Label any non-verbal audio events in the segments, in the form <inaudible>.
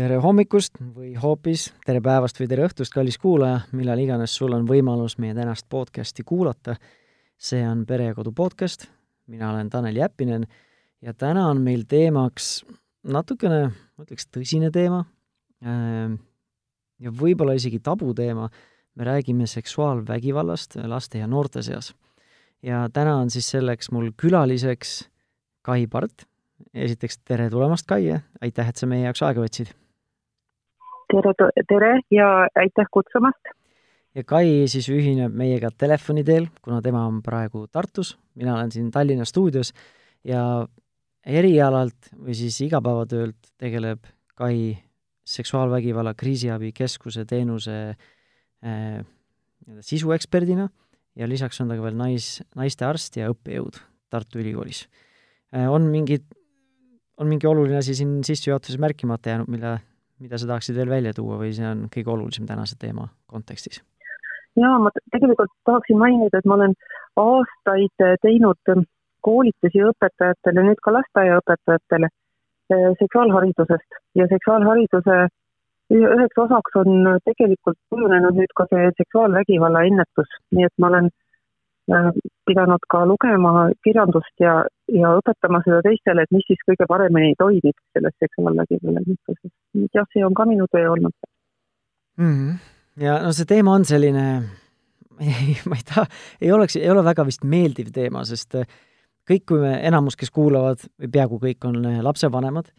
tere hommikust või hoopis tere päevast või tere õhtust, kallis kuulaja, millal iganes sul on võimalus meie tänast podcasti kuulata. see on Pere ja Kodu podcast, mina olen Tanel Jeppinen ja täna on meil teemaks natukene, ma ütleks, tõsine teema ähm, ja võib-olla isegi tabuteema. me räägime seksuaalvägivallast laste ja noorte seas. ja täna on siis selleks mul külaliseks Kai Part esiteks tere tulemast, Kai, aitäh, et sa meie jaoks aega võtsid! Tere, tere ja aitäh kutsumast! ja Kai siis ühineb meiega telefoni teel, kuna tema on praegu Tartus, mina olen siin Tallinna stuudios ja erialalt või siis igapäevatöölt tegeleb Kai seksuaalvägivalla kriisiabikeskuse teenuse äh, sisueksperdina ja lisaks on ta ka veel nais, naistearst ja õppejõud Tartu Ülikoolis äh,. on mingid on mingi oluline asi siin sissejuhatuses märkimata jäänud, mille, mida sa tahaksid veel välja tuua või see on kõige olulisem tänase teema kontekstis? jaa, ma tegelikult tahaksin mainida, et ma olen aastaid teinud koolitusi õpetajatele, nüüd ka lasteaiaõpetajatele eh, seksuaalharidusest ja seksuaalhariduse üheks osaks on tegelikult kujunenud nüüd ka see seksuaalvägivalla ennetus, nii et ma olen Äh, pidanud ka lugema kirjandust ja, ja õpetama seda teistele, et mis siis kõige paremini toimib selles seksuaalvägivalla võitluses. jah, see on ka minu töö olnud mm. -hmm. ja no see teema on selline, <laughs> ma ei taha, ei oleks, ei ole väga vist meeldiv teema, sest äh, kõik, kui me, enamus, kes kuulavad või peaaegu kõik on äh, lapsevanemad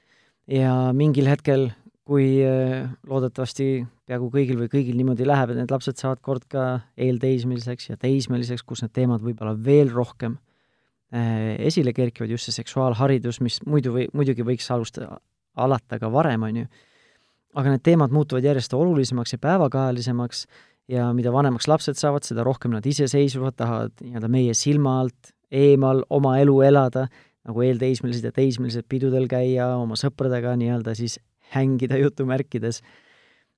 ja mingil hetkel kui äh, loodetavasti peaaegu kõigil või kõigil niimoodi läheb, et need lapsed saavad kord ka eelteismeliseks ja teismeliseks, kus need teemad võib-olla veel rohkem äh, esile kerkivad, just see seksuaalharidus, mis muidu või, muidugi võiks alustada, alata ka varem, on ju, aga need teemad muutuvad järjest olulisemaks ja päevakajalisemaks ja mida vanemaks lapsed saavad, seda rohkem nad iseseisvuvad, tahavad nii-öelda meie silma alt eemal oma elu elada, nagu eelteismelised ja teismelised pidudel käia, oma sõpradega nii-öelda siis hängida jutumärkides.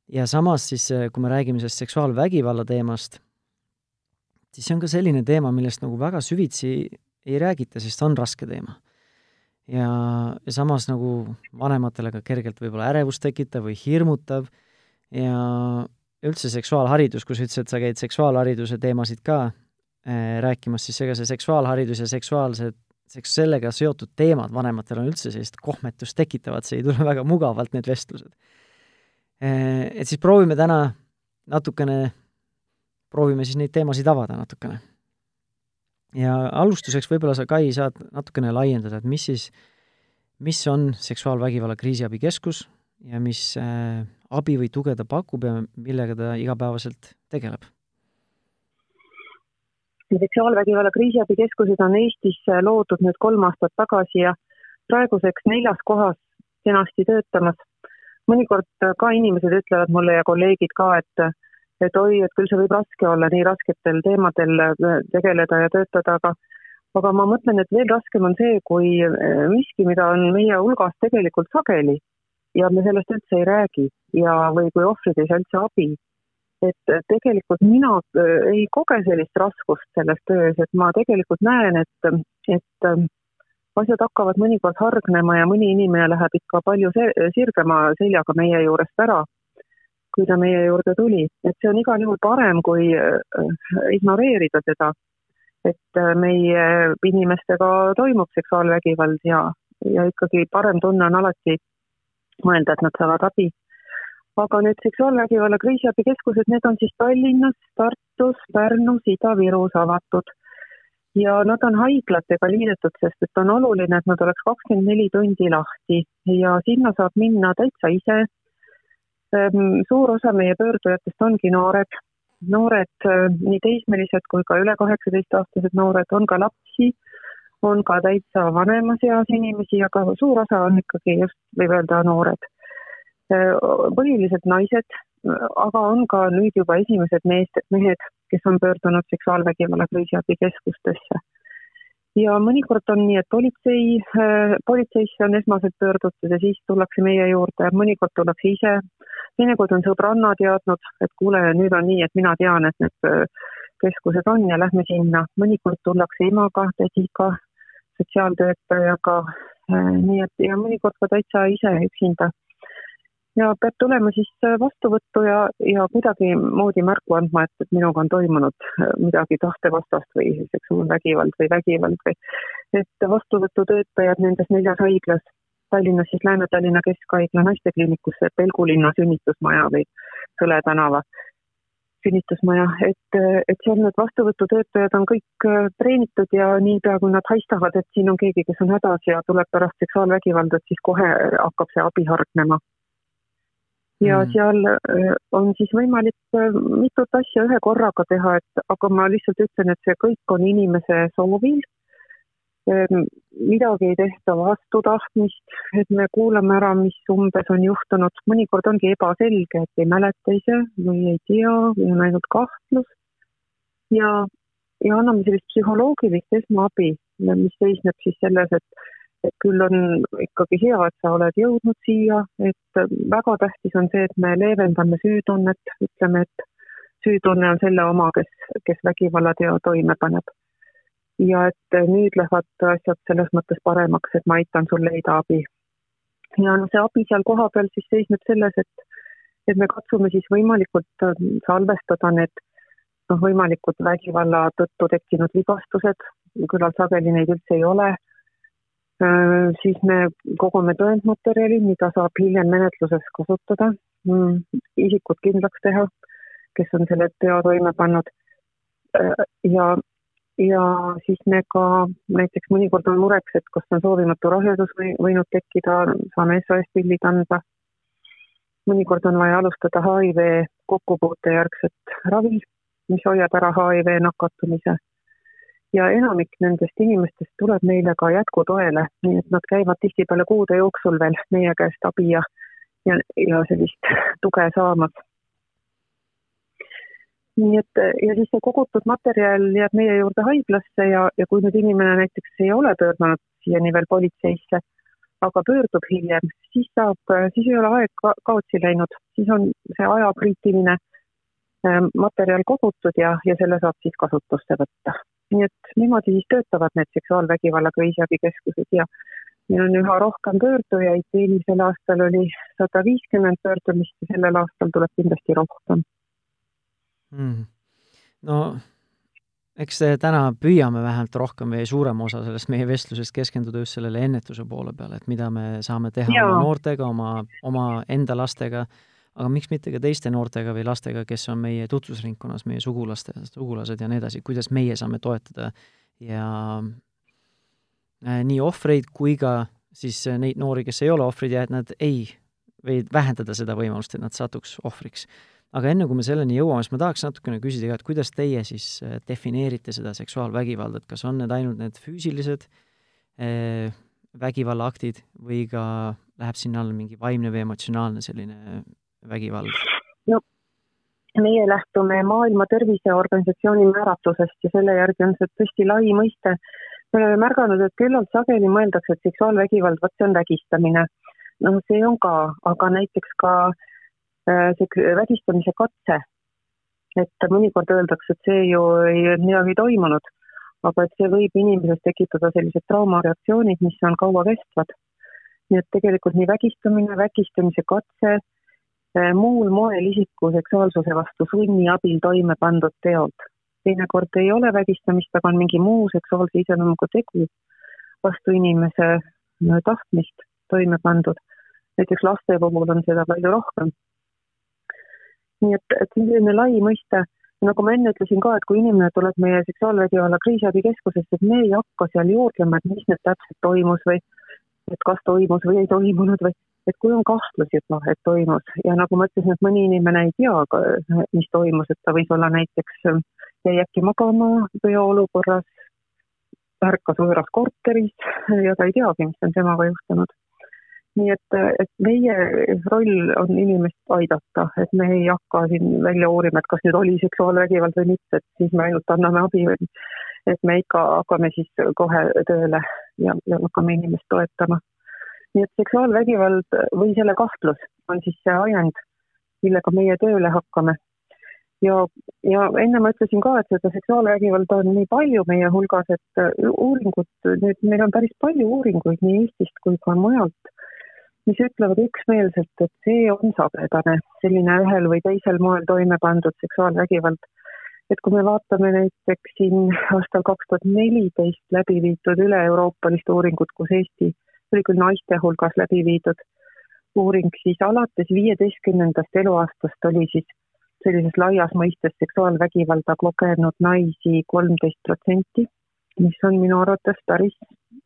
ja samas siis, äh, kui me räägime sellest seksuaalvägivalla teemast, siis see on ka selline teema, millest nagu väga süvitsi ei räägita, sest on raske teema. ja, ja samas nagu vanematele ka kergelt võib-olla ärevust tekitav või hirmutav ja üldse seksuaalharidus, kui sa ütlesid, et sa käid seksuaalhariduse teemasid ka äh, rääkimas, siis ega see seksuaalharidus ja seksuaalsed seks sellega seotud teemad vanematel on üldse sellist kohmetust tekitavad, see ei tule <laughs> väga mugavalt, need vestlused. Eh, et siis proovime täna natukene, proovime siis neid teemasid avada natukene. ja alustuseks võib-olla sa, Kai, saad natukene laiendada, et mis siis, mis on seksuaalvägivalla kriisiabikeskus ja mis äh, abi või tuge ta pakub ja millega ta igapäevaselt tegeleb seksuaalvägivalla kriisiabikeskused on Eestis loodud nüüd kolm aastat tagasi ja praeguseks neljas kohas kenasti töötamas. mõnikord ka inimesed ütlevad mulle ja kolleegid ka, et et oi, et küll see võib raske olla, nii rasketel teemadel tegeleda ja töötada, aga aga ma mõtlen, et veel raskem on see, kui miski, mida on meie hulgas tegelikult sageli ja me sellest üldse ei räägi ja, või kui ohvrid ei saa üldse abi et tegelikult mina äh, ei koge sellist raskust selles töös, et ma tegelikult näen, et, et ähm, asjad hakkavad mõnikord hargnema ja mõni inimene läheb ikka palju sirgema seljaga meie juurest ära, kui ta meie juurde tuli, et see on igal juhul parem, kui äh, ignoreerida seda, et äh, meie inimestega toimub seksuaalvägivald ja, ja ikkagi parem tunne on alati mõelda, et nad saavad abi aga need seksuaalvägivalla kriisiabikeskused, need on siis Tallinnas, Tartus, Pärnus, Ida-Virus avatud. ja nad on haiglatega liidetud, sest et on oluline, et nad oleks kakskümmend neli tundi lahti ja sinna saab minna täitsa ise. Ehm, suur osa meie pöördujatest ongi noored, noored, ehm, nii teismelised kui ka üle kaheksateistaastased noored, on ka lapsi, on ka täitsa vanemas eas inimesi, aga suur osa on ikkagi just, võib öelda, noored põhiliselt naised, aga on ka nüüd juba esimesed meest, mehed, kes on pöördunud seksuaalvägivalla kriisiabikeskustesse. ja mõnikord on nii, et politsei, politseisse on esmaselt pöördutud ja siis tullakse meie juurde, mõnikord tullakse ise, teinekord on sõbranna teadnud, et kuule, nüüd on nii, et mina tean, et need keskused on ja lähme sinna, mõnikord tullakse emaga, tädiga, sotsiaaltöötajaga, nii et ja mõnikord ka täitsa ise üksinda ja peab tulema siis vastuvõttu ja, ja kuidagimoodi märku andma, et, et minuga on toimunud midagi tahtevastast või seksuaalvägivald või vägivald või et vastuvõtutöötajad nendes neljas haiglas, Tallinnas siis Lääne-Tallinna Keskhaigla naistekliinikus, Pelgulinna sünnitusmaja või Sõle tänava sünnitusmaja, et, et seal need vastuvõtutöötajad on kõik treenitud ja niipea, kui nad haistavad, et siin on keegi, kes on hädas ja tuleb pärast seksuaalvägivalda, et siis kohe hakkab see abi hargnema ja mm. seal äh, on siis võimalik äh, mitut asja ühe korraga teha, et aga ma lihtsalt ütlen, et see kõik on inimese soovil. Ähm, midagi ei tehta vastu tahtmist, et me kuulame ära, mis umbes on juhtunud, mõnikord ongi ebaselge, et ei mäleta ise või ei tea või on ainult kahtlus. ja, ja anname sellist psühholoogilist esmaabi, mis seisneb siis selles, et et küll on ikkagi hea, et sa oled jõudnud siia, et väga tähtis on see, et me leevendame süütunnet, ütleme, et süütunne on selle oma, kes, kes vägivallateo toime paneb. ja et nüüd lähevad asjad selles mõttes paremaks, et ma aitan sul leida abi. ja noh, see abi seal kohapeal siis seisneb selles, et, et me katsume siis võimalikult salvestada need noh, võimalikud vägivalla tõttu tekkinud vigastused, küllalt sageli neid üldse ei ole Äh, siis me kogume tõendmaterjali, mida saab hiljem menetluses kasutada, mm, isikut kindlaks teha, kes on selle teo toime pannud. Äh, ja, ja siis me ka näiteks mõnikord on mureks, et kas on soovimatu rasedus või võinud tekkida, saame SOS pildid anda. mõnikord on vaja alustada HIV kokkupuute järgset ravi, mis hoiab ära HIV nakatumise ja enamik nendest inimestest tuleb meile ka jätkutoele, nii et nad käivad tihtipeale kuude jooksul veel meie käest abi ja, ja, ja sellist tuge saamas. nii et ja siis see kogutud materjal jääb meie juurde haiglasse ja, ja kui nüüd inimene näiteks ei ole pöördunud siiani veel politseisse, aga pöördub hiljem, siis saab, siis ei ole aeg ka kaotsi läinud, siis on see ajakriitiline ähm, materjal kogutud ja, ja selle saab siis kasutusse võtta nii et niimoodi siis töötavad need seksuaalvägivalla kriisiabikeskused ja meil on üha rohkem pöördujaid, eelmisel aastal oli sada viiskümmend pöördumist ja sellel aastal tuleb kindlasti rohkem. Mm.. no eks täna püüame vähemalt rohkem või suurema osa sellest meie vestlusest keskenduda just sellele ennetuse poole peale, et mida me saame teha ja. oma noortega, oma, oma enda lastega aga miks mitte ka teiste noortega või lastega, kes on meie tutvusringkonnas, meie sugulaste, sugulased ja nii edasi, kuidas meie saame toetada ja äh, nii ohvreid kui ka siis neid noori, kes ei ole ohvrid ja et nad ei, või vähendada seda võimalust, et nad satuks ohvriks. aga enne, kui me selleni jõuame, siis ma tahaks natukene küsida ka, et kuidas teie siis äh, defineerite seda seksuaalvägivalda, et kas on need ainult need füüsilised äh, vägivallaaktid või ka läheb sinna alla mingi vaimne või emotsionaalne selline vägivald? no meie lähtume Maailma Terviseorganisatsiooni määratlusest ja selle järgi on see tõesti lai mõiste. me oleme märganud, et küllalt sageli mõeldakse, et seksuaalvägivald, vot see on vägistamine. noh, see on ka, aga näiteks ka äh, see vägistamise katse. et mõnikord öeldakse, et see ju ei, midagi ei toimunud, aga et see võib inimeses tekitada sellised traumareaktsioonid, mis on kauakestvad. nii et tegelikult nii vägistamine, vägistamise katse muul moel isiku seksuaalsuse vastu sunni abil toime pandud teod. teinekord ei ole vägistamist, aga on mingi muu seksuaalse iseloomuga tegu vastu inimese äh, tahtmist toime pandud. näiteks laste puhul on seda palju rohkem. nii et, et selline lai mõiste nagu ma enne ütlesin ka, et kui inimene tuleb meie seksuaalvägivalla kriisiabikeskusesse, et me ei hakka seal juurdlema, et mis nüüd täpselt toimus või et kas toimus või ei toimunud või et kui on kahtlusi, et noh, et toimus ja nagu ma ütlesin, et mõni inimene ei tea, mis toimus, et ta võis olla näiteks, jäi äkki magama sõjaolukorras, ärkas võõras korteris ja ta ei teagi, mis on temaga juhtunud. nii et, et meie roll on inimest aidata, et me ei hakka siin välja uurima, et kas nüüd oli seksuaalvägivald või mitte, et siis me ainult anname abi või et me ikka hakkame siis kohe tööle ja, ja hakkame inimest toetama nii et seksuaalvägivald või selle kahtlus on siis see ajend, millega meie tööle hakkame. ja, ja enne ma ütlesin ka, et seda seksuaalvägivalda on nii palju meie hulgas, et uuringud, nüüd meil on päris palju uuringuid nii Eestist kui ka mujalt, mis ütlevad üksmeelselt, et see on sagedane, selline ühel või teisel moel toime pandud seksuaalvägivald. et kui me vaatame näiteks siin aastal kaks tuhat neliteist läbi viidud üle-euroopalist uuringut, kus Eesti, see oli küll naiste hulgas läbi viidud uuring, siis alates viieteistkümnendast eluaastast oli siis sellises laias mõistes seksuaalvägivalda kogenud naisi kolmteist protsenti, mis on minu arvates päris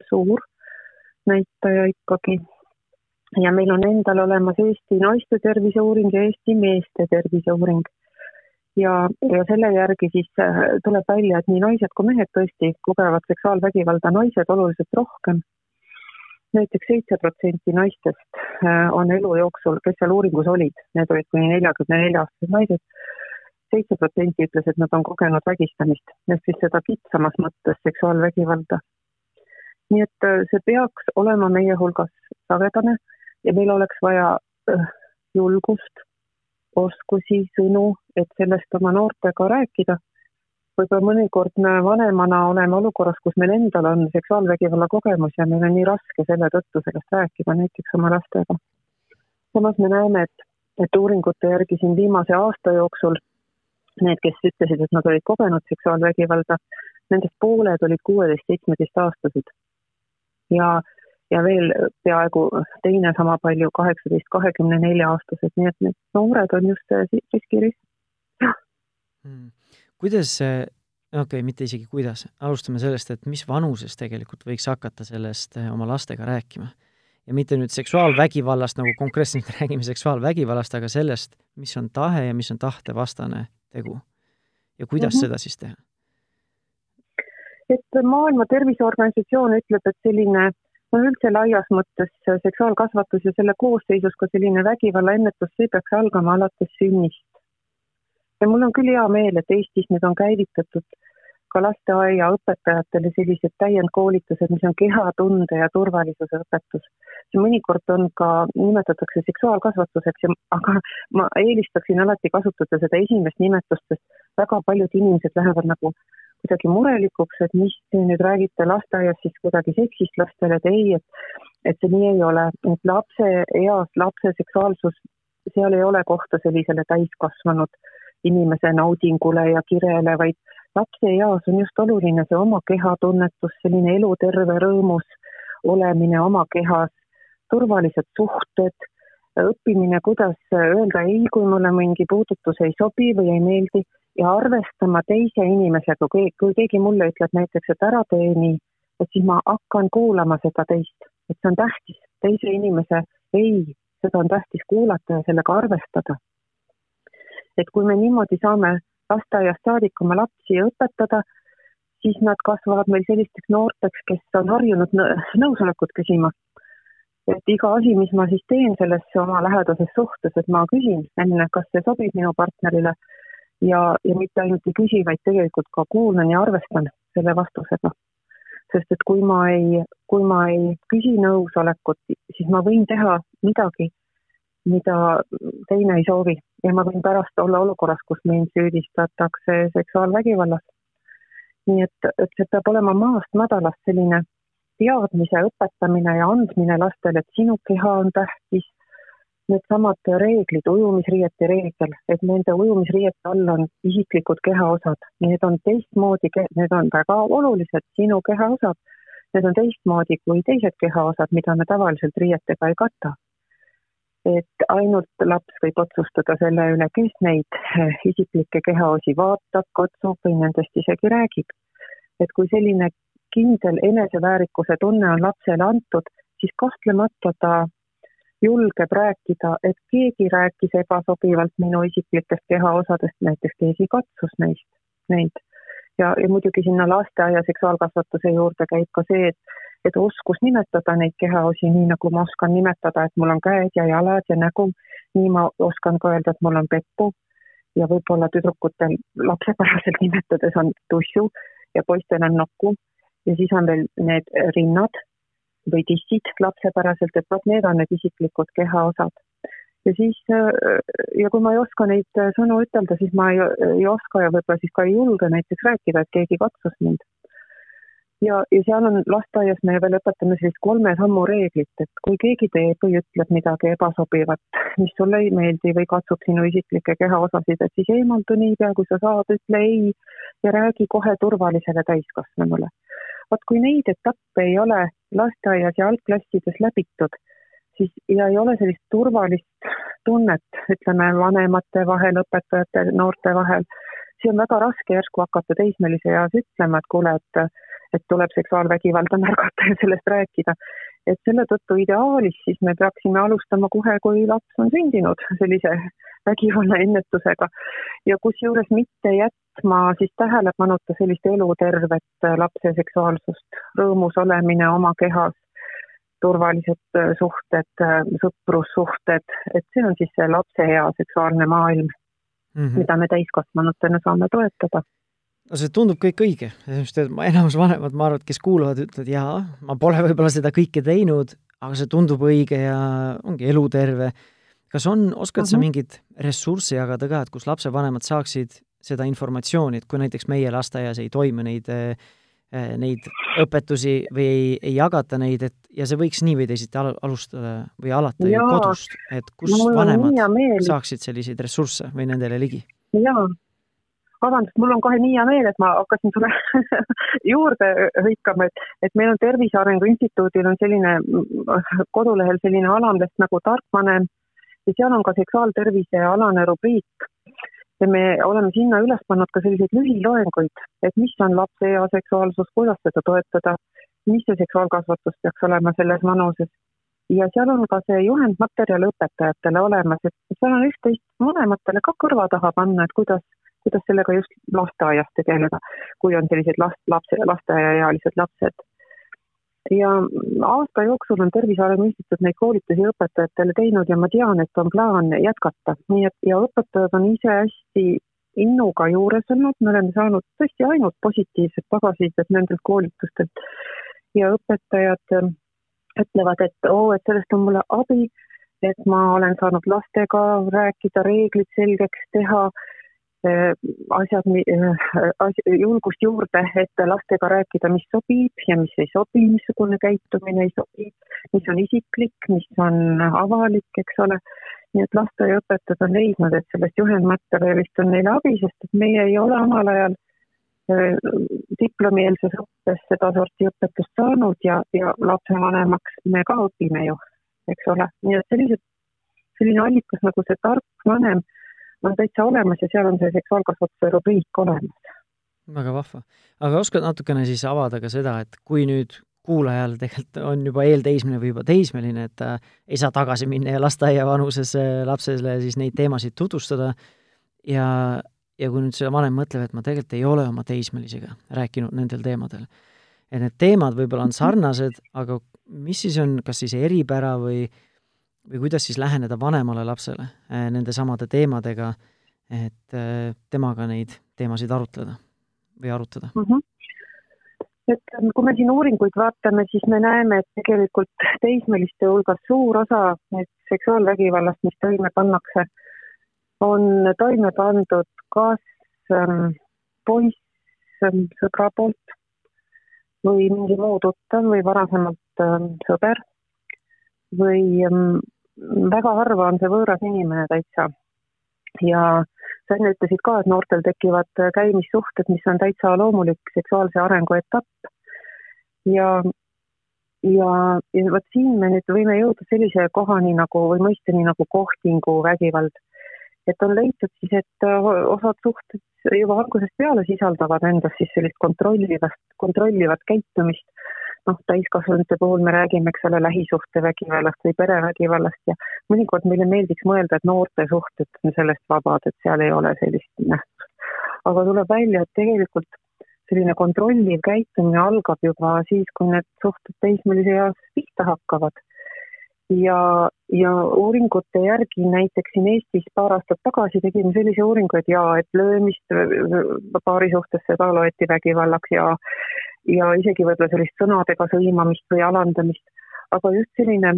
suur näitaja ikkagi ja meil on endal olemas Eesti naiste terviseuuring ja Eesti meeste terviseuuring. ja, ja selle järgi siis äh, tuleb välja, et nii naised kui mehed tõesti kogevad seksuaalvägivalda, naised oluliselt rohkem. Näiteks seitse protsenti naistest äh, on elu jooksul, kes seal uuringus olid, need olid kuni neljakümne nelja aastased naised, seitse protsenti ütles, et nad on kogenud vägistamist, ehk siis seda kitsamas mõttes seksuaalvägivalda. nii et äh, see peaks olema meie hulgas sagedane ja meil oleks vaja äh, julgust, oskusi, sõnu, et sellest oma noortega rääkida. Võib-olla mõnikord me vanemana oleme olukorras, kus meil endal on seksuaalvägivalla kogemus ja meil on nii raske selle tõttu sellest rääkida näiteks oma lastega. samas me näeme, et, et uuringute järgi siin viimase aasta jooksul need, kes ütlesid, et nad olid kogenud seksuaalvägivalda, nendest pooled olid kuueteist, seitsmeteistaastased. ja ja veel peaaegu teine sama palju, kaheksateist, kahekümne nelja aastased, nii et need noored on just riskirühm, jah hmm.. Kuidas see, okei okay,, mitte isegi kuidas, alustame sellest, et mis vanuses tegelikult võiks hakata sellest eh, oma lastega rääkima? ja mitte nüüd seksuaalvägivallast, nagu konkreetselt <laughs> räägime seksuaalvägivallast, aga sellest, mis on tahe ja mis on tahtevastane tegu. ja kuidas mm -hmm. seda siis teha? et Maailma Terviseorganisatsioon ütleb, et selline no üldse laias mõttes seksuaalkasvatus ja selle koosseisus ka selline vägivallaennetus, see peaks algama alates sünnist. Ja mul on küll hea meel, et Eestis nüüd on käivitatud ka lasteaiaõpetajatele sellised täiendkoolitused, mis on kehatunde ja turvalisuse õpetus. mõnikord on ka, nimetatakse seksuaalkasvatuseks ja, aga ma eelistaksin alati kasutada seda esimest nimetust, sest väga paljud inimesed lähevad nagu kuidagi murelikuks, et mis te nüüd räägite lasteaias siis kuidagi seksist lastele, et ei, et, et see nii ei ole, et lapse eas, lapse seksuaalsus, seal ei ole kohta sellisele täiskasvanud inimese naudingule ja kirele, vaid lapse eas on just oluline see oma kehatunnetus, selline eluterve rõõmus olemine oma kehas, turvalised suhted, õppimine, kuidas öelda ei, kui mulle mingi puudutus ei sobi või ei meeldi ja arvestama teise inimesega, kui, kui keegi mulle ütleb näiteks, et ära tee nii, et siis ma hakkan kuulama seda teist, et see on tähtis, teise inimese ei, seda on tähtis kuulata ja sellega arvestada. Et kui me niimoodi saame lasteaiast saadik oma lapsi õpetada, siis nad kasvavad meil sellisteks noorteks, kes on harjunud nõusolekut küsima. et iga asi, mis ma siis teen selles oma lähedases suhtes, et ma küsin enne, kas see sobib minu partnerile ja, ja mitte ainult ei küsi, vaid tegelikult ka kuulan ja arvestan selle vastusega. sest et kui ma ei, kui ma ei küsi nõusolekut, siis ma võin teha midagi, mida teine ei soovi ja ma võin pärast olla olukorras, kus mind süüdistatakse seksuaalvägivallas. nii et, et see peab olema maast madalast selline teadmise õpetamine ja andmine lastele, et sinu keha on tähtis, needsamad reeglid, ujumisriiete reegel, et nende ujumisriiete all on isiklikud kehaosad, need on teistmoodi, need on väga olulised sinu kehaosad. Need on teistmoodi kui teised kehaosad, mida me tavaliselt riietega ei kata. Et ainult laps võib otsustada selle üle, kes neid eh, isiklikke kehaosi vaatab, katsub või nendest isegi räägib. et kui selline kindel eneseväärikuse tunne on lapsele antud, siis kahtlemata ta julgeb rääkida, et keegi rääkis ebasobivalt minu isiklikest kehaosadest, näiteks keegi katsus neist, neid. ja, ja muidugi sinna lasteaia seksuaalkasvatuse juurde käib ka see, et, et oskus nimetada neid kehaosi nii, nagu ma oskan nimetada, et mul on käed ja jalad ja nägu, nii ma oskan ka öelda, et mul on peppu ja võib-olla tüdrukutel lapsepäraselt nimetades on tussu ja poistel on nokku ja siis on veel need rinnad või tissid lapsepäraselt, et vot need on need isiklikud kehaosad. ja siis, äh, ja kui ma ei oska neid äh, sõnu ütelda, siis ma ei, ei oska ja võib-olla siis ka ei julge näiteks rääkida, et keegi katsus mind. Ja, ja seal on lasteaias me veel õpetame sellist kolme sammu reeglit, et kui keegi teeb või ütleb midagi ebasobivat, mis sulle ei meeldi või katsub sinu isiklikke kehaosasid, et siis eemaldu niipea, kui sa saad, ütle ei ja räägi kohe turvalisele täiskasvanule. vot kui neid etappe ei ole lasteaias ja algklassides läbitud, siis ja ei ole sellist turvalist tunnet, ütleme vanemate vahel, õpetajate, noorte vahel, siis on väga raske järsku hakata teismelise eas ütlema, et kuule, et et tuleb seksuaalvägivalda märgata ja sellest rääkida. et selle tõttu ideaalis siis me peaksime alustama kohe, kui laps on sündinud, sellise vägivalla ennetusega. Ja kusjuures mitte jätma siis tähelepanuta sellist elutervet lapse seksuaalsust, rõõmus olemine oma kehas, turvalised suhted, sõprussuhted, et see on siis see lapse hea seksuaalne maailm mm, -hmm. mida me täiskasvanutena saame toetada no see tundub kõik õige, sest et enamus vanemad, ma arvan, et kes kuulavad, ütlevad jaa, ma pole võib-olla seda kõike teinud, aga see tundub õige ja ongi eluterve. kas on, oskad mm -hmm. sa mhm. mingeid ressursse jagada ka, et kus lapsevanemad saaksid seda informatsiooni, et kui näiteks meie lasteaias ei toimu neid, eh, neid õpetusi või ei, ei jagata neid, et ja see võiks nii või teisiti al alustada või alata ju kodust, et kus vanemad saaksid selliseid ressursse või nendele ligi? jaa vabandust, mul on kohe nii hea meel, et ma hakkasin sulle <laughs> juurde hõikama, et, et meil on Tervise Arengu Instituudil on selline kodulehel selline alamleht nagu Tark vanem ja seal on ka seksuaaltervise alane rubriik. Ja me oleme sinna üles pannud ka selliseid lühiloenguid, et mis on lapse ea seksuaalsus, kuidas seda toetada, mis see seksuaalkasvatus peaks olema selles vanuses ja seal on ka see juhendmaterjal õpetajatele olemas, et seal on üht-teist vanematele ka kõrva taha panna, et kuidas kuidas sellega just lasteaias tegeleda, kui on sellised last, lapse, lasteaiaealised lapsed. Ja aasta jooksul on Tervise Arengu Instituut neid koolitusi õpetajatele teinud ja ma tean, et on plaan jätkata, nii et ja õpetajad on ise hästi innuga juures olnud, me oleme saanud tõesti ainult positiivset tagasisidet nendelt koolitustelt. Ja õpetajad ähm, ütlevad, et oo oh,, et sellest on mulle abi, et ma olen saanud lastega rääkida, reeglid selgeks teha asjad, äh, julgust juurde, et lastega rääkida, mis sobib ja mis ei sobi, missugune käitumine ei sobi, mis on isiklik, mis on avalik, eks ole. nii et lasteaiaõpetajad on leidnud, et sellest juhendmaterjalist on neile abi, sest et meie ei ole omal ajal äh, diplomieelses õppes sedasorti õpetust saanud ja, ja lapsevanemaks me ka õpime ju, eks ole, nii et sellised, selline allikas nagu see tark vanem on täitsa olemas ja seal on see seksuaalkasvatuse rubriik olemas. väga vahva. aga oskad natukene siis avada ka seda, et kui nüüd kuulajal tegelikult on juba eelteismeline või juba teismeline, et ta ei saa tagasi minna ja lasteaia vanuses lapsele siis neid teemasid tutvustada ja, ja kui nüüd see vanem mõtleb, et ma tegelikult ei ole oma teismelisega rääkinud nendel teemadel, et need teemad võib-olla on sarnased, aga mis siis on, kas siis eripära või äh, või kuidas siis läheneda vanemale lapsele äh, nende samade teemadega, et äh, temaga neid teemasid arutleda või arutada mm? -hmm et ähm, kui me siin uuringuid vaatame, siis me näeme, et tegelikult teismeliste hulgas suur osa seksuaalvägivallast, mis toime pannakse, on toime pandud kas ähm, poiss ähm, sõbra poolt või mingi muu tuttav või varasemalt ähm, sõber või ähm, väga harva on see võõras inimene täitsa. ja sa enne ütlesid ka, et noortel tekivad käimissuhted, mis on täitsa loomulik seksuaalse arengu etapp. ja, ja, ja vot siin me nüüd võime jõuda sellise kohani nagu või mõisteni nagu kohtingu vägivald. et on leitud siis, et osad suhted juba algusest peale sisaldavad endas siis sellist kontrollivast, kontrollivat käitumist noh, täiskasvanute puhul me räägime, eks ole, lähisuhtevägivallast või perevägivallast ja mõnikord meile meeldiks mõelda, et noorte suhted on sellest vabad, et seal ei ole sellist nähtust. aga tuleb välja, et tegelikult selline kontrolliv käitumine algab juba siis, kui need suhted teismelise eas pihta hakkavad. ja, ja uuringute järgi näiteks siin Eestis paar aastat tagasi tegime sellise uuringu, et jaa, et löömist paari suhtes seda loeti vägivallaks ja ja isegi võib-olla sellist sõnadega sõimamist või alandamist, aga just selline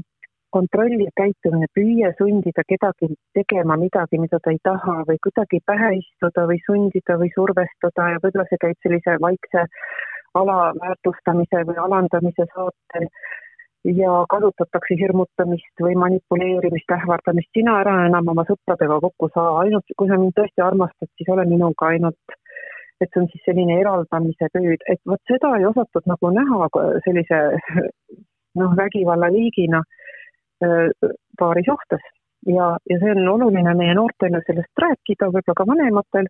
kontrolliv käitumine, püüe sundida kedagi tegema midagi, mida ta ei taha või kuidagi pähe istuda või sundida või survestada ja võib-olla see käib sellise vaikse alaväärtustamise või alandamise saatel. Ja kasutatakse hirmutamist või manipuleerimist, ähvardamist, sina ära enam oma sõpradega kokku saa, ainult kui sa mind tõesti armastad, siis ole minuga ainult. Et see on siis selline eraldamise püüd, et vot seda ei osatud nagu näha sellise noh, vägivallaliigina paari suhtes ja, ja see on oluline meie noortele sellest rääkida, võib-olla ka vanematel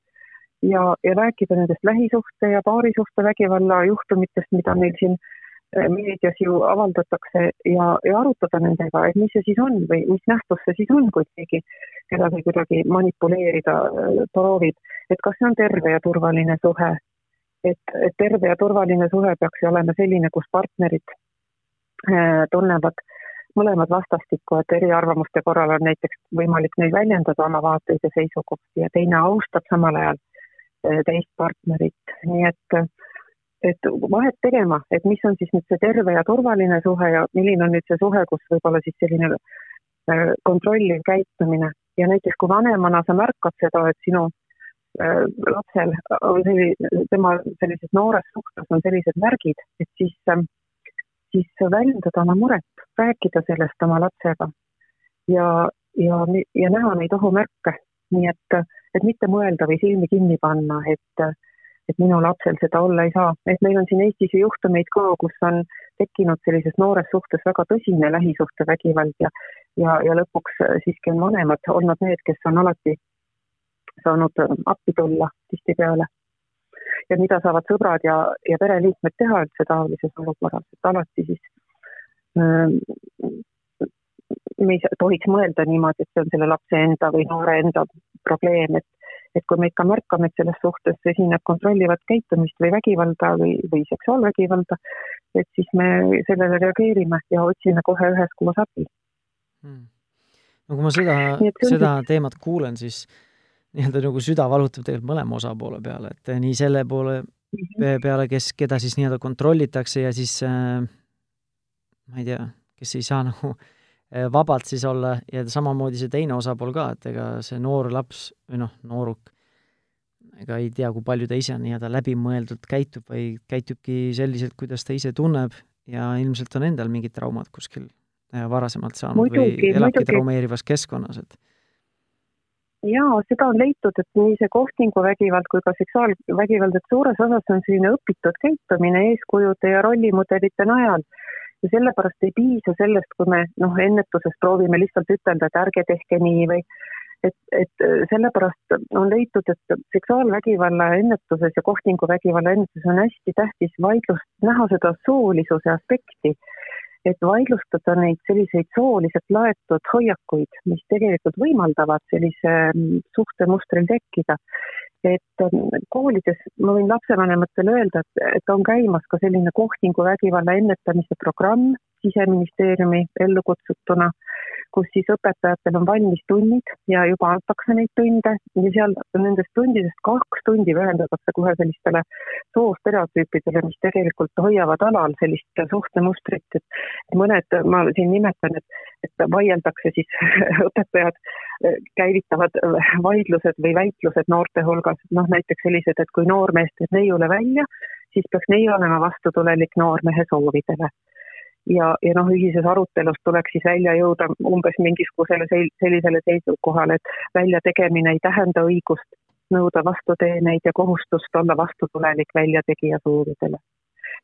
ja, ja rääkida nendest lähisuhte ja paarisuhte vägivalla juhtumitest, mida meil siin Äh, meedias ju avaldatakse ja, ja arutada nendega, et mis see siis on või mis nähtus see siis on, kui keegi kedagi kuidagi manipuleerida äh, proovib, et kas see on terve ja turvaline suhe. et, et terve ja turvaline suhe peaks ju olema selline, kus partnerid äh, tunnevad mõlemad vastastikku, et eriarvamuste korral on näiteks võimalik neil väljendada oma vaateid ja seisukohti ja teine austab samal ajal teist partnerit, nii et et vahet tegema, et mis on siis nüüd see terve ja turvaline suhe ja milline on nüüd see suhe, kus võib-olla siis selline äh, kontrolliv käitumine. Ja näiteks kui vanemana sa märkad seda, et sinu äh, lapsel on selline, tema sellises noores suhtes on sellised märgid, et siis, ähm, siis väljendada oma muret, rääkida sellest oma lapsega. Ja, ja, ja näha neid ohumärke, nii et, et mitte mõelda või silmi kinni panna, et et minu lapsel seda olla ei saa, et meil on siin Eestis ju juhtumeid ka, kus on tekkinud sellises noores suhtes väga tõsine lähisuhtevägivald ja ja, ja lõpuks siiski on vanemad olnud need, kes on alati saanud appi tulla tihtipeale. ja mida saavad sõbrad ja, ja pereliikmed teha üldse taolises olukorras, et alati siis ähm, me ei tohiks mõelda niimoodi, et see on selle lapse enda või noore enda probleem, et et kui me ikka märkame, et selles suhtes esineb kontrollivat käitumist või vägivalda või, või seksuaalvägivalda, et siis me sellele reageerime ja otsime kohe üheskoos abi hmm.. no kui ma seda, seda teemat kuulen, siis nii-öelda nagu süda valutab tegelikult mõlema osapoole peale, et nii selle poole mhm. peale, kes, keda siis nii-öelda kontrollitakse ja siis äh, ma ei tea, kes ei saa nagu Eh, vabalt siis olla ja samamoodi see teine osapool ka, et ega see noor laps või noh, nooruk, ega ei tea, kui palju ta ise nii-öelda läbimõeldult käitub või käitubki selliselt, kuidas ta ise tunneb ja ilmselt on endal mingid traumad kuskil eh, varasemalt saanud muidugi, või elabki muidugi. traumeerivas keskkonnas, et jaa, seda on leitud, et nii see kohtinguvägivald kui ka seksuaalvägivald, et suures osas on selline õpitud käitumine eeskujude ja rollimudelite najal ja sellepärast ei piisa sellest, kui me noh, ennetuses proovime lihtsalt ütelda, et ärge tehke nii või et, et sellepärast on leitud, et seksuaalvägivalla ennetuses ja kohtinguvägivalla ennetuses on hästi tähtis vaidlust, näha seda soolisuse aspekti, et vaidlustada neid selliseid sooliselt laetud hoiakuid, mis tegelikult võimaldavad sellise mm, suhtemustril tekkida et ähm, koolides ma võin lapsevanematele öelda, et, et on käimas ka selline kohtinguvägivalla ennetamise programm siseministeeriumi ellu kutsutuna kus siis õpetajatel on valmis tunnid ja juba antakse neid tunde. Ja seal nendest tundidest kaks tundi pühendatakse kohe sellistele soostereotüüpidele, mis tegelikult hoiavad alal sellist suhtemustrit, et mõned, ma siin nimetan, et, et vaieldakse siis <laughs> õpetajad käivitavad vaidlused või väitlused noorte hulgas, noh näiteks sellised, et kui noormees teeb neiule välja, siis peaks neiu olema vastutulelik noormehe soovidele ja, ja noh, ühises arutelus tuleks siis välja jõuda umbes mingisugusele sellisele seisukohale, et väljategemine ei tähenda õigust nõuda vastuteeneid ja kohustust olla vastutulelik väljategija soovidele.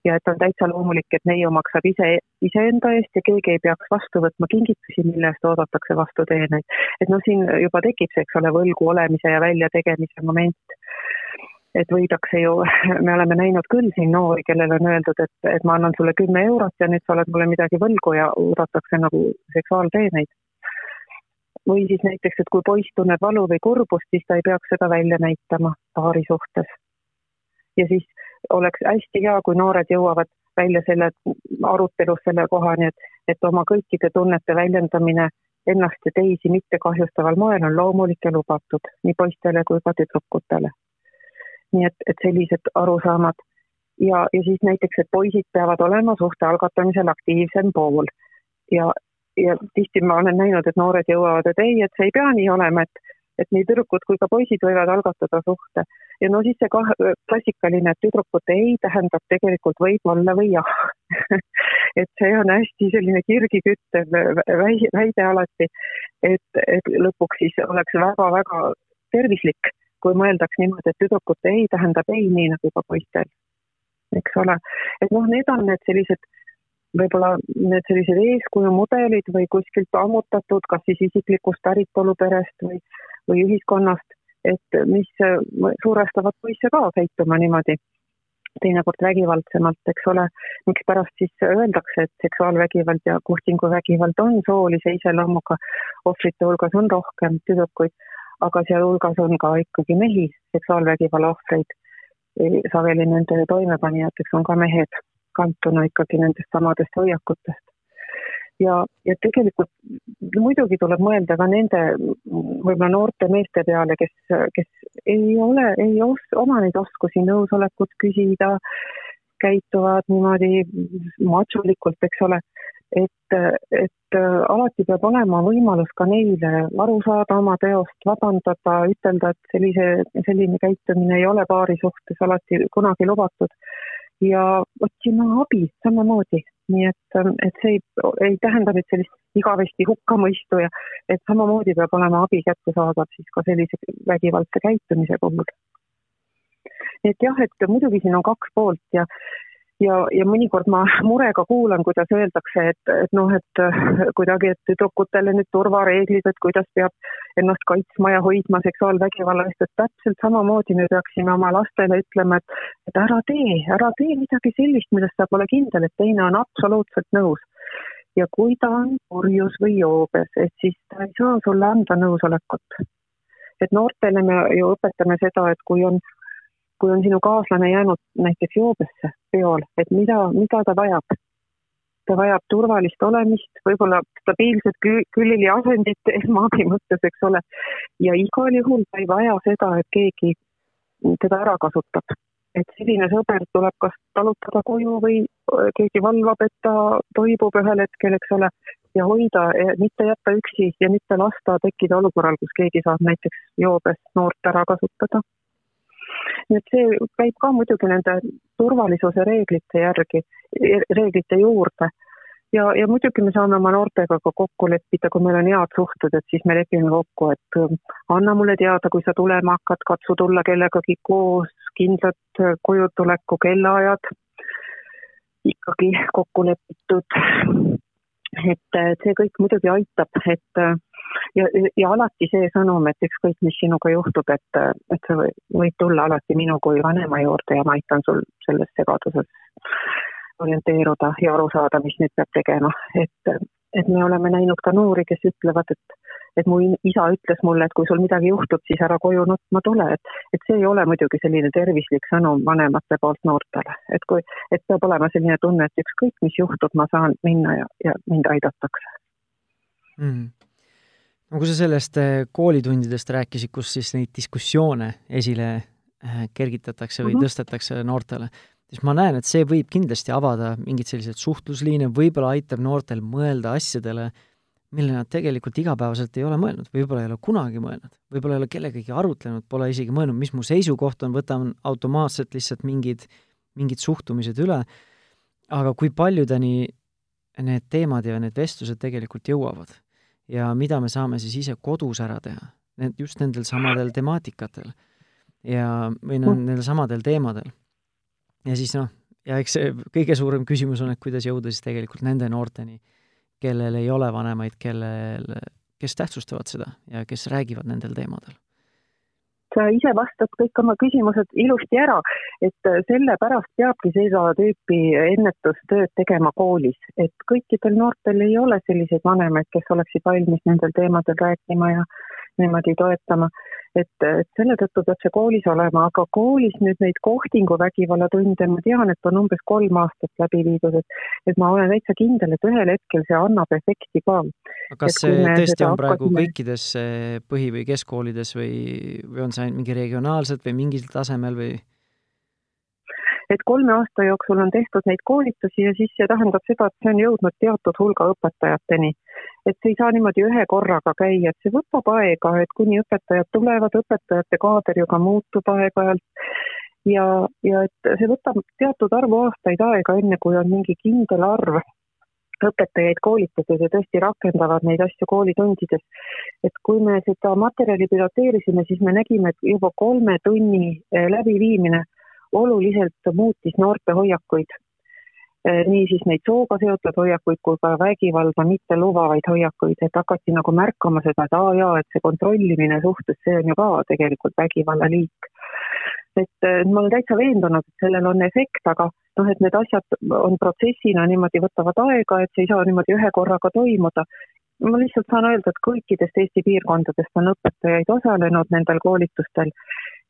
ja et on täitsa loomulik, et neiu maksab ise, iseenda eest ja keegi ei peaks vastu võtma kingitusi, mille eest oodatakse vastuteeneid. et noh, siin juba tekib see, eks ole, võlgu olemise ja väljategemise moment et võidakse ju, me oleme näinud küll siin noori, kellele on öeldud, et, et ma annan sulle kümme eurot ja nüüd sa oled mulle midagi võlgu ja oodatakse nagu seksuaalteeneid. või siis näiteks, et kui poiss tunneb valu või kurbust, siis ta ei peaks seda välja näitama paari suhtes. ja siis oleks hästi hea, kui noored jõuavad välja selle arutelus selle kohani, et, et oma kõikide tunnete väljendamine ennast ja teisi mitte kahjustaval moel on loomulik ja lubatud nii poistele kui ka tüdrukutele nii et, et sellised arusaamad. Ja, ja siis näiteks, et poisid peavad olema suhte algatamisel aktiivsem pool. Ja, ja tihti ma olen näinud, et noored jõuavad, et ei, et see ei pea nii olema, et, et nii tüdrukud kui ka poisid võivad algatada suhte. Ja no siis see kah-, klassikaline, et tüdrukute ei tähendab tegelikult võib-olla või jah. <laughs> Et see on hästi selline kirgi küttev väide alati, et, et lõpuks siis oleks väga-väga tervislik, kui mõeldaks niimoodi, et tüdrukute ei tähendab ei, nii nagu ka poistel, eks ole. et noh, need on need sellised võib-olla need sellised eeskujumudelid või kuskilt ammutatud, kas siis isiklikust päritoluperest või, või ühiskonnast, et mis survestavad poisse ka käituma niimoodi, teinekord vägivaldsemalt, eks ole. mikspärast siis öeldakse, et seksuaalvägivald ja kohtinguvägivald on soolise iseloomuga, ohvrite hulgas on rohkem tüdrukuid, aga sealhulgas on ka ikkagi mehi, seksuaalvägivalla ohvreid. sageli nende toimepanijateks on ka mehed kantuna ikkagi nendest samadest hoiakutest ja, ja tegelikult muidugi tuleb mõelda ka nende võib-olla noorte meeste peale, kes, kes ei ole, ei os-, oma neid oskusi nõusolekut küsida, käituvad niimoodi matšulikult, eks ole, et, et alati peab olema võimalus ka neile aru saada oma teost, vabandada, ütelda, et sellise, selline käitumine ei ole paari suhtes alati kunagi lubatud ja otsima abi samamoodi nii et, ähm, et see ei, ei tähenda nüüd sellist igavesti hukkamõistu ja et samamoodi peab olema abi kättesaadav siis ka sellise vägivaldse käitumise puhul. et jah, et muidugi siin on kaks poolt ja ja, ja mõnikord ma murega kuulan, kuidas öeldakse, et, et noh, et kuidagi, et tüdrukutele nüüd turvareeglid, et kuidas peab ennast kaitsma ja hoidma seksuaalvägivalla eest, et täpselt samamoodi me peaksime oma lastele ütlema, et, et ära tee, ära tee midagi sellist, millest sa pole kindel, et teine on absoluutselt nõus. ja kui ta on purjus või joobes, et siis ta ei saa sulle anda nõusolekut. et noortele me ju õpetame seda, et kui on kui on sinu kaaslane jäänud näiteks joobesse peol, et mida, mida ta vajab? ta vajab turvalist olemist, võib-olla stabiilset kü-, külili asendit <laughs> esmaabi mõttes, eks ole, ja igal juhul ta ei vaja seda, et keegi teda ära kasutab. et selline sõber tuleb kas talutada koju või keegi valvab, et ta toibub ühel hetkel, eks ole, ja hoida, mitte jätta üksi ja mitte lasta tekkida olukorral, kus keegi saab näiteks joobes noort ära kasutada nii et see käib ka muidugi nende turvalisuse reeglite järgi, reeglite juurde. ja, ja muidugi me saame oma noortega ka kokku leppida, kui meil on head suhted, et siis me lepime kokku, et ähm, anna mulle teada, kui sa tulema hakkad, katsu tulla kellegagi koos, kindlad äh, kojutuleku kellaajad ikkagi kokku lepitud. et see kõik muidugi aitab, et äh, ja, ja alati see sõnum, et ükskõik, mis sinuga juhtub, et, et sa võid tulla alati minu kui vanema juurde ja ma aitan sul selles segaduses orienteeruda ja aru saada, mis nüüd peab tegema, et, et me oleme näinud ka noori, kes ütlevad, et et mu isa ütles mulle, et kui sul midagi juhtub, siis ära koju nutma tule, et, et see ei ole muidugi selline tervislik sõnum vanemate poolt noortele, et kui, et peab olema selline tunne, et ükskõik, mis juhtub, ma saan minna ja, ja mind aidatakse. Mm no kui sa sellest äh, koolitundidest rääkisid, kus siis neid diskussioone esile äh, kergitatakse või mm -hmm. tõstetakse noortele, siis ma näen, et see võib kindlasti avada mingeid selliseid suhtlusliine, võib-olla aitab noortel mõelda asjadele, mille nad tegelikult igapäevaselt ei ole mõelnud, võib-olla ei ole kunagi mõelnud, võib-olla ei ole kellegagi arutlenud, pole isegi mõelnud, mis mu seisukoht on, võtan automaatselt lihtsalt mingid, mingid suhtumised üle, aga kui paljudeni need teemad ja need vestlused tegelikult jõuavad ja mida me saame siis ise kodus ära teha, need, just nendel samadel temaatikatel ja, või noh, mm. nendel samadel teemadel. ja siis noh, ja eks see kõige suurem küsimus on, et kuidas jõuda siis tegelikult nende noorteni, kellel ei ole vanemaid, kellel, kes tähtsustavad seda ja kes räägivad nendel teemadel sa ise vastad kõik oma küsimused ilusti ära, et sellepärast peabki seda tüüpi ennetustööd tegema koolis, et kõikidel noortel ei ole selliseid vanemaid, kes oleksid valmis nendel teemadel rääkima ja niimoodi toetama et, et selle tõttu peab see koolis olema, aga koolis nüüd neid kohtinguvägivalla tunde ma tean, et on umbes kolm aastat läbi viidud, et, et ma olen täitsa kindel, et ühel hetkel see annab efekti ka. kas see tõesti on praegu hakkasime... kõikides eh, põhi- või keskkoolides või, või on see mingi regionaalselt või mingil tasemel või? Et kolme aasta jooksul on tehtud neid koolitusi ja siis see tähendab seda, et see on jõudnud teatud hulga õpetajateni. et see ei saa niimoodi ühe korraga käia, et see võtab aega, et kuni õpetajad tulevad, õpetajate kaader ju ka muutub aeg-ajalt ja, ja et see võtab teatud arvu aastaid aega, enne kui on mingi kindel arv õpetajaid koolitatud ja tõesti rakendavad neid asju koolitundides. et kui me seda materjali piloteerisime, siis me nägime, et juba kolme tunni eh, läbiviimine oluliselt muutis noorte hoiakuid. Eh, niisiis neid sooga seotud hoiakuid kui ka vägivalda mitte lubavaid hoiakuid, et hakati nagu märkama seda, et aa jaa, et see kontrollimine suhtes, see on ju ka tegelikult vägivalla liik et ma olen täitsa veendunud, et sellel on efekt, aga noh, et need asjad on protsessina niimoodi, võtavad aega, et see ei saa niimoodi ühe korraga toimuda. ma lihtsalt saan öelda, et kõikidest Eesti piirkondadest on õpetajaid osalenud nendel koolitustel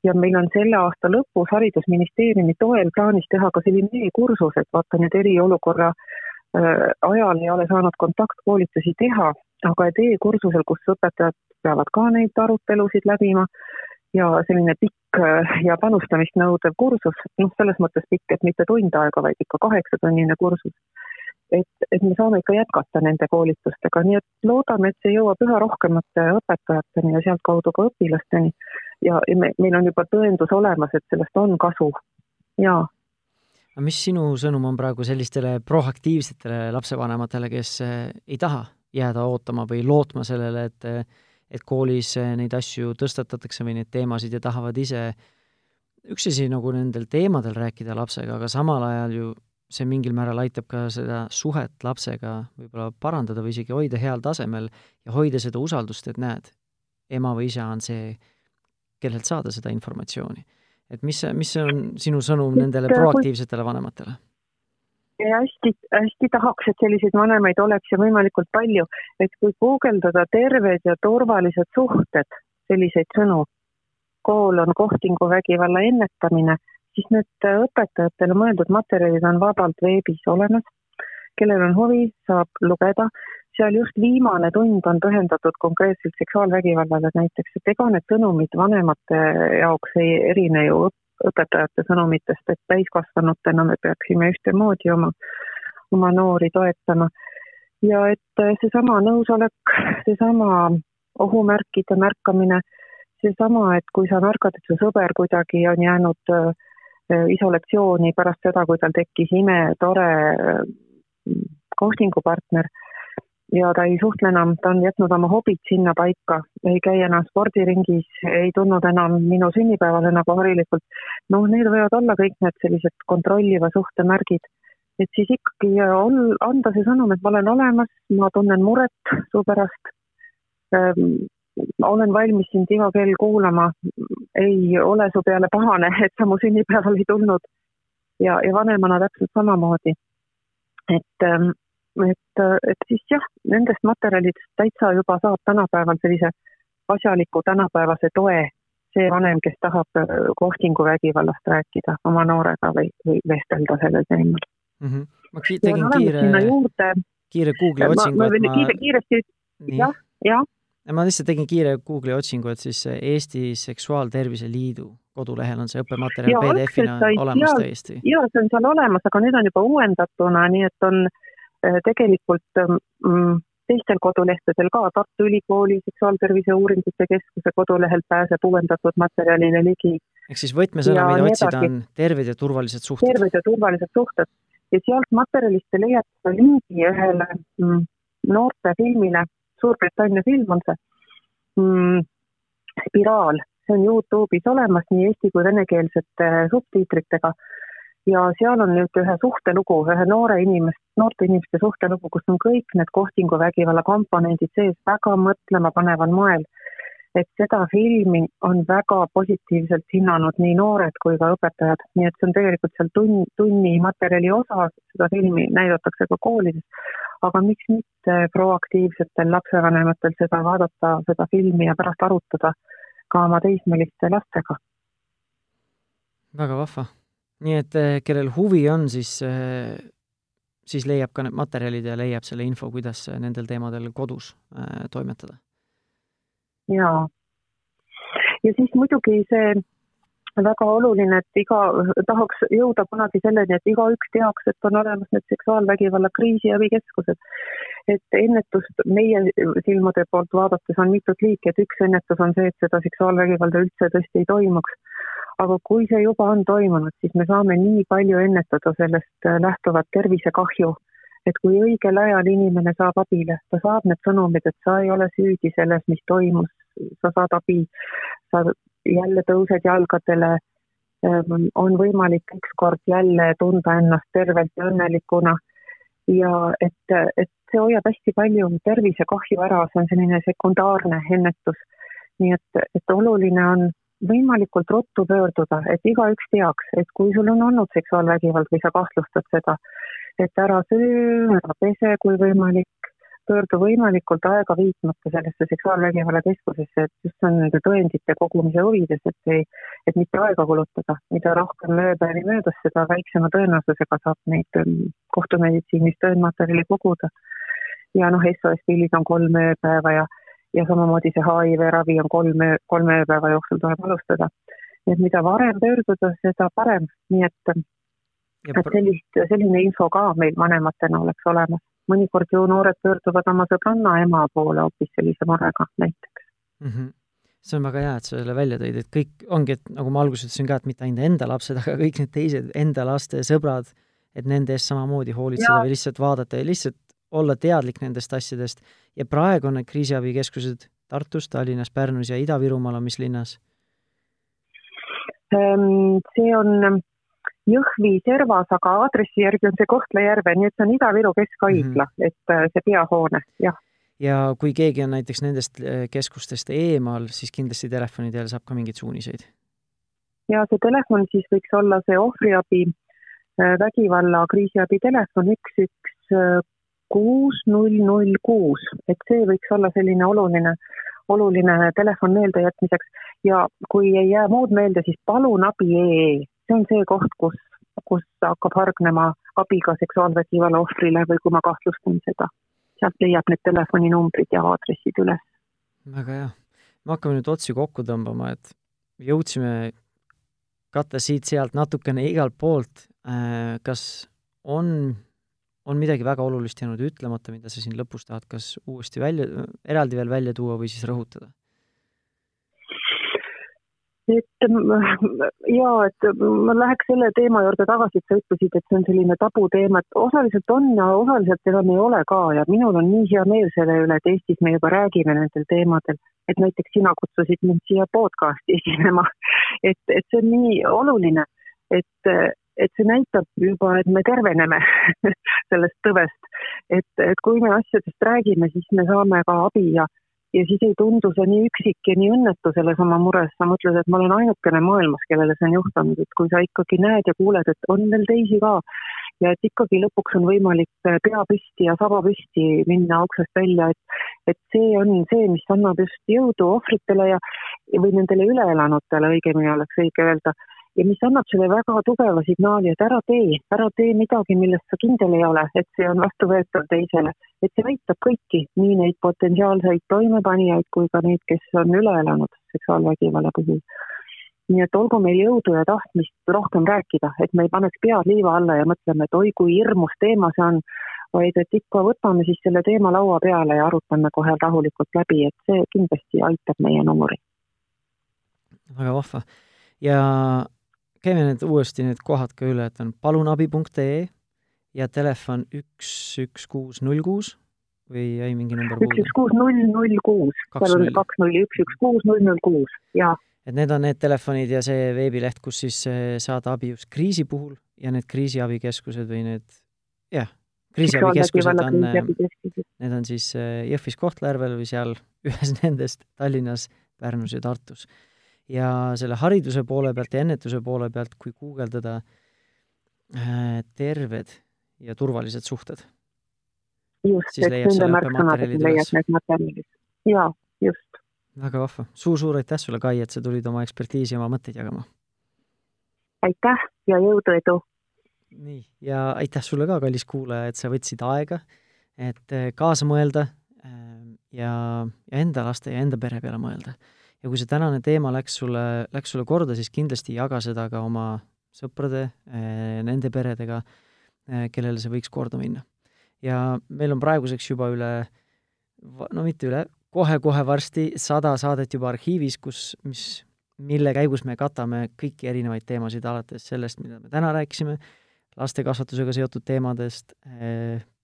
ja meil on selle aasta lõpus Haridusministeeriumi toel plaanis teha ka selline e-kursus, et vaata nüüd eriolukorra äh, ajal ei ole saanud kontaktkoolitusi teha, aga et e-kursusel, kus õpetajad peavad ka neid arutelusid läbima ja selline pikk äh, ja panustamist nõudev kursus, noh, selles mõttes pikk, et mitte tund aega, vaid ikka kaheksatunnine kursus. et, et me saame ikka jätkata nende koolitustega, nii et loodame, et see jõuab üha rohkemate õpetajateni ja sealtkaudu ka õpilasteni. Ja, ja me, meil on juba tõendus olemas, et sellest on kasu, jaa. Mis sinu sõnum on praegu sellistele proaktiivsetele lapsevanematele, kes äh, ei taha jääda ootama või lootma sellele, et äh, et koolis eh, neid asju tõstatatakse või neid teemasid ja tahavad ise üks asi nagu nendel teemadel rääkida lapsega, aga samal ajal ju see mingil määral aitab ka seda suhet lapsega võib-olla parandada või isegi hoida heal tasemel ja hoida seda usaldust, et näed, ema või isa on see, kellelt saada seda informatsiooni. et mis, mis on sinu sõnum nendele proaktiivsetele vanematele? hästi, hästi tahaks, et selliseid vanemaid oleks ja võimalikult palju, et kui guugeldada terved ja turvalised suhted, selliseid sõnu, kool on kohtinguvägivalla ennetamine, siis need õpetajatele mõeldud materjalid on vabalt veebis olemas. kellel on huvi, saab lugeda, seal just viimane tund on pühendatud konkreetselt seksuaalvägivallale näiteks, et ega need sõnumid vanemate jaoks ei erine ju õpetajate sõnumitest, et täiskasvanutena me peaksime ühtemoodi oma, oma noori toetama. ja et seesama nõusolek, seesama ohumärkide märkamine, seesama, et kui sa märkad, et su sõber kuidagi on jäänud äh, isolatsiooni pärast seda, kui tal tekkis imetore äh, kohtingupartner ja ta ei suhtle enam, ta on jätnud oma hobid sinna paika, ei käi enam spordiringis, ei tulnud enam minu sünnipäevale nagu harilikult. noh, need võivad olla kõik need sellised kontrolliva suhte märgid. et siis ikkagi ol-, anda see sõnum, et ma olen olemas, ma tunnen muret su pärast ähm,, olen valmis sind iga kell kuulama, ei ole su peale pahane, et sa mu sünnipäeval ei tulnud. ja, ja vanemana täpselt samamoodi. et ähm, et, et siis jah, nendest materjalidest täitsa juba saab tänapäeval sellise asjaliku tänapäevase toe see vanem, kes tahab äh, kohtinguvägivallast rääkida oma noorega või, või vestelda sellel teemal mm. -hmm. ma tegin kiire, kiire Google'i otsingu, et ma kiire, kiiresti, jah, jah. ma lihtsalt tegin kiire Google'i otsingu, et siis Eesti Seksuaaltervise Liidu kodulehel on see õppematerjal PDF-ina olemas ja, täiesti. jaa, see on seal olemas, aga nüüd on juba uuendatuna, nii et on äh, Äh, tegelikult ähm, mm, teistel kodulehtedel ka, Tartu Ülikooli Seksuaaltervise Uuringute Keskuse kodulehel pääseb uuendatud materjalile ligi. ehk siis võtmesõna, mida otsida, on terved ja turvalised suhted? terved ja turvalised suhted ja sealt materjalist te leiate lingi ühele mm, noortefilmile, Suurbritannia film on see mm,, Spiraal, see on Youtube'is olemas nii eesti kui venekeelsete subtiitritega ja seal on nüüd ühe suhtelugu, ühe noore inimest, noorte inimeste suhtelugu, kus on kõik need kohtinguvägivalla komponendid sees väga mõtlemapaneval moel. et seda filmi on väga positiivselt hinnanud nii noored kui ka õpetajad, nii et see on tegelikult seal tunni, tunni materjali osa, seda filmi näidatakse ka koolides. aga miks mitte proaktiivsetel lapsevanematel seda vaadata, seda filmi ja pärast arutada ka oma teismeliste lastega. väga vahva nii et eh, kellel huvi on, siis, eh, siis leiab ka need materjalid ja leiab selle info, kuidas nendel teemadel kodus eh, toimetada. jaa. ja siis muidugi see väga oluline, et iga, tahaks jõuda kunagi selleni, et igaüks teaks, et on olemas need seksuaalvägivalla kriisiabikeskused. et ennetust meie silmade poolt vaadates on mitut liiki, et üks ennetus on see, et seda seksuaalvägivalda üldse tõesti ei toimuks. Aga kui see juba on toimunud, siis me saame nii palju ennetada sellest lähtuvat tervisekahju et kui õigel ajal inimene saab abile, ta saab need sõnumid, et sa ei ole süüdi selles, mis toimus, sa saad abi, sa jälle tõused jalgadele, ähm, on võimalik ükskord jälle tunda ennast tervelt ja õnnelikuna. Ja et, et see hoiab hästi palju tervisekahju ära, see on selline sekundaarne ennetus. nii et, et oluline on võimalikult ruttu pöörduda, et igaüks teaks, et kui sul on olnud seksuaalvägivald või sa kahtlustad seda, et ära söö, ära pese, kui võimalik, pöördu võimalikult aega viitmata sellesse seksuaalvägivalla keskusesse, et just on nende tõendite kogumise huvides, et ei, et mitte aega kulutada. mida rohkem ööpäevi möödas, seda väiksema tõenäosusega saab neid ähm, kohtumeditsiinis tõendmaterjali koguda. ja noh, SOS pillid on kolm ööpäeva ja, ja samamoodi see HIV ravi on kolm öö, kolme ööpäeva jooksul tuleb alustada. nii et mida varem pöörduda, seda parem, nii et et sellist, selline info ka meil vanematena oleks olemas. mõnikord ju noored pöörduvad oma sõbranna ema poole hoopis sellise murega näiteks mm. -hmm. see on väga hea, et sa selle välja tõid, et kõik ongi, et nagu ma alguses ütlesin ka, et mitte ainult enda lapsed, aga kõik need teised enda laste sõbrad, et nende eest samamoodi hoolitseda või lihtsalt vaadata ja lihtsalt olla teadlik nendest asjadest. ja praegu on need kriisiabikeskused Tartus, Tallinnas, Pärnus ja Ida-Virumaal on mis linnas? Ehm, see on Jõhvi servas, aga aadressi järgi on see Kohtla-Järve, nii et see on Ida-Viru Keskhaigla mm, -hmm. et äh, see peahoone, jah. ja kui keegi on näiteks nendest äh, keskustest eemal, siis kindlasti telefoni teel saab ka mingeid suuniseid? ja see telefon siis võiks olla see ohvriabi äh, vägivalla kriisiabi telefon üks, üks, kuus, null, null, kuus, et see võiks olla selline oluline, oluline telefon meeldejätmiseks ja kui ei jää muud meelde, siis palun abi ee see on see koht, kus, kus hakkab hargnema abi ka seksuaalvägivalla ohvrile või kui ma kahtlustan seda. sealt leiab need telefoninumbrid ja aadressid üles. väga hea. me hakkame nüüd otsi kokku tõmbama, et jõudsime katta siit-sealt natukene igalt poolt. Äh, kas on, on midagi väga olulist jäänud ütlemata, mida sa siin lõpus tahad kas uuesti välja, eraldi veel välja tuua või siis rõhutada? et ja, et ma läheks selle teema juurde tagasi, et sa ütlesid, et see on selline tabuteema, et osaliselt on ja osaliselt enam ei ole ka ja minul on nii hea meel selle üle, et Eestis me juba räägime nendel teemadel, et näiteks sina kutsusid mind siia podcast'i esinema. <laughs> et, et see on nii oluline, et, et see näitab juba, et me terveneme <laughs> sellest tõvest, et, et kui me asjadest räägime, siis me saame ka abi ja ja siis ei tundu see nii üksik ja nii õnnetu selles oma mures, sa mõtled, et ma olen ainukene maailmas, kellele see on juhtunud, et kui sa ikkagi näed ja kuuled, et on veel teisi ka ja et ikkagi lõpuks on võimalik pea püsti ja saba püsti minna uksest välja, et, et see on see, mis annab just jõudu ohvritele ja, või nendele üleelanutele, õigemini oleks õige öelda ja mis annab selle väga tugeva signaali, et ära tee, ära tee midagi, millest sa kindel ei ole, et see on vastuvõetav teisele. et see aitab kõiki, nii neid potentsiaalseid toimepanijaid kui ka neid, kes on üle elanud seksuaalvägivalla puhul. nii et olgu meil jõudu ja tahtmist rohkem rääkida, et me ei paneks pead liiva alla ja mõtleme, et oi kui hirmus teema see on, vaid et ikka võtame siis selle teema laua peale ja arutame kohe rahulikult läbi, et see kindlasti aitab meie noori. väga vahva ja käime need uuesti need kohad ka üle, et on palunabi.ee ja telefon üks, üks, kuus, null, kuus või jäi mingi number puudu? üks, üks, kuus, null, null, kuus, seal on kaks nulli, üks, üks, kuus, null, null, kuus, jaa. et need on need telefonid ja see veebileht, kus siis eh, saada abi just kriisi puhul ja need kriisiabikeskused või need, jah, kriisiabikeskused on, eh, need on siis eh, Jõhvis, Kohtla-Järvel või seal <laughs> ühes nendest Tallinnas, Pärnus ja Tartus ja selle hariduse poole pealt ja ennetuse poole pealt, kui guugeldada äh, terved ja turvalised suhted. just, et nende märksõnadega leiad need materjalid. jaa, just. väga vahva suur,. suur-suur aitäh sulle, Kai, et sa tulid oma ekspertiisi ja oma mõtteid jagama. aitäh ja jõudu, edu! nii, ja aitäh sulle ka, kallis kuulaja, et sa võtsid aega, et äh, kaasa mõelda äh, ja, ja enda laste ja enda pere peale mõelda ja kui see tänane teema läks sulle, läks sulle korda, siis kindlasti jaga seda ka oma sõprade, nende peredega, kellele see võiks korda minna. ja meil on praeguseks juba üle, no mitte üle, kohe-kohe varsti sada saadet juba arhiivis, kus, mis, mille käigus me katame kõiki erinevaid teemasid, alates sellest, mida me täna rääkisime, laste kasvatusega seotud teemadest,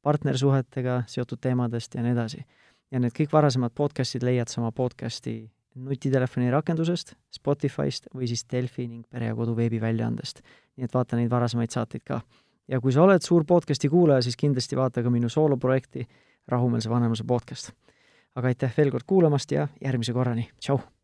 partnersuhetega seotud teemadest ja nii edasi. ja need kõik varasemad podcastid leiad sa oma podcasti nutitelefoni rakendusest, Spotify'st või siis Delfi ning Pere ja Kodu veebiväljaandest. nii et vaata neid varasemaid saateid ka. ja kui sa oled suur podcasti kuulaja, siis kindlasti vaata ka minu sooloprojekti Rahumeelse vanemluse podcast. aga aitäh veel kord kuulamast ja järgmise korrani, tšau!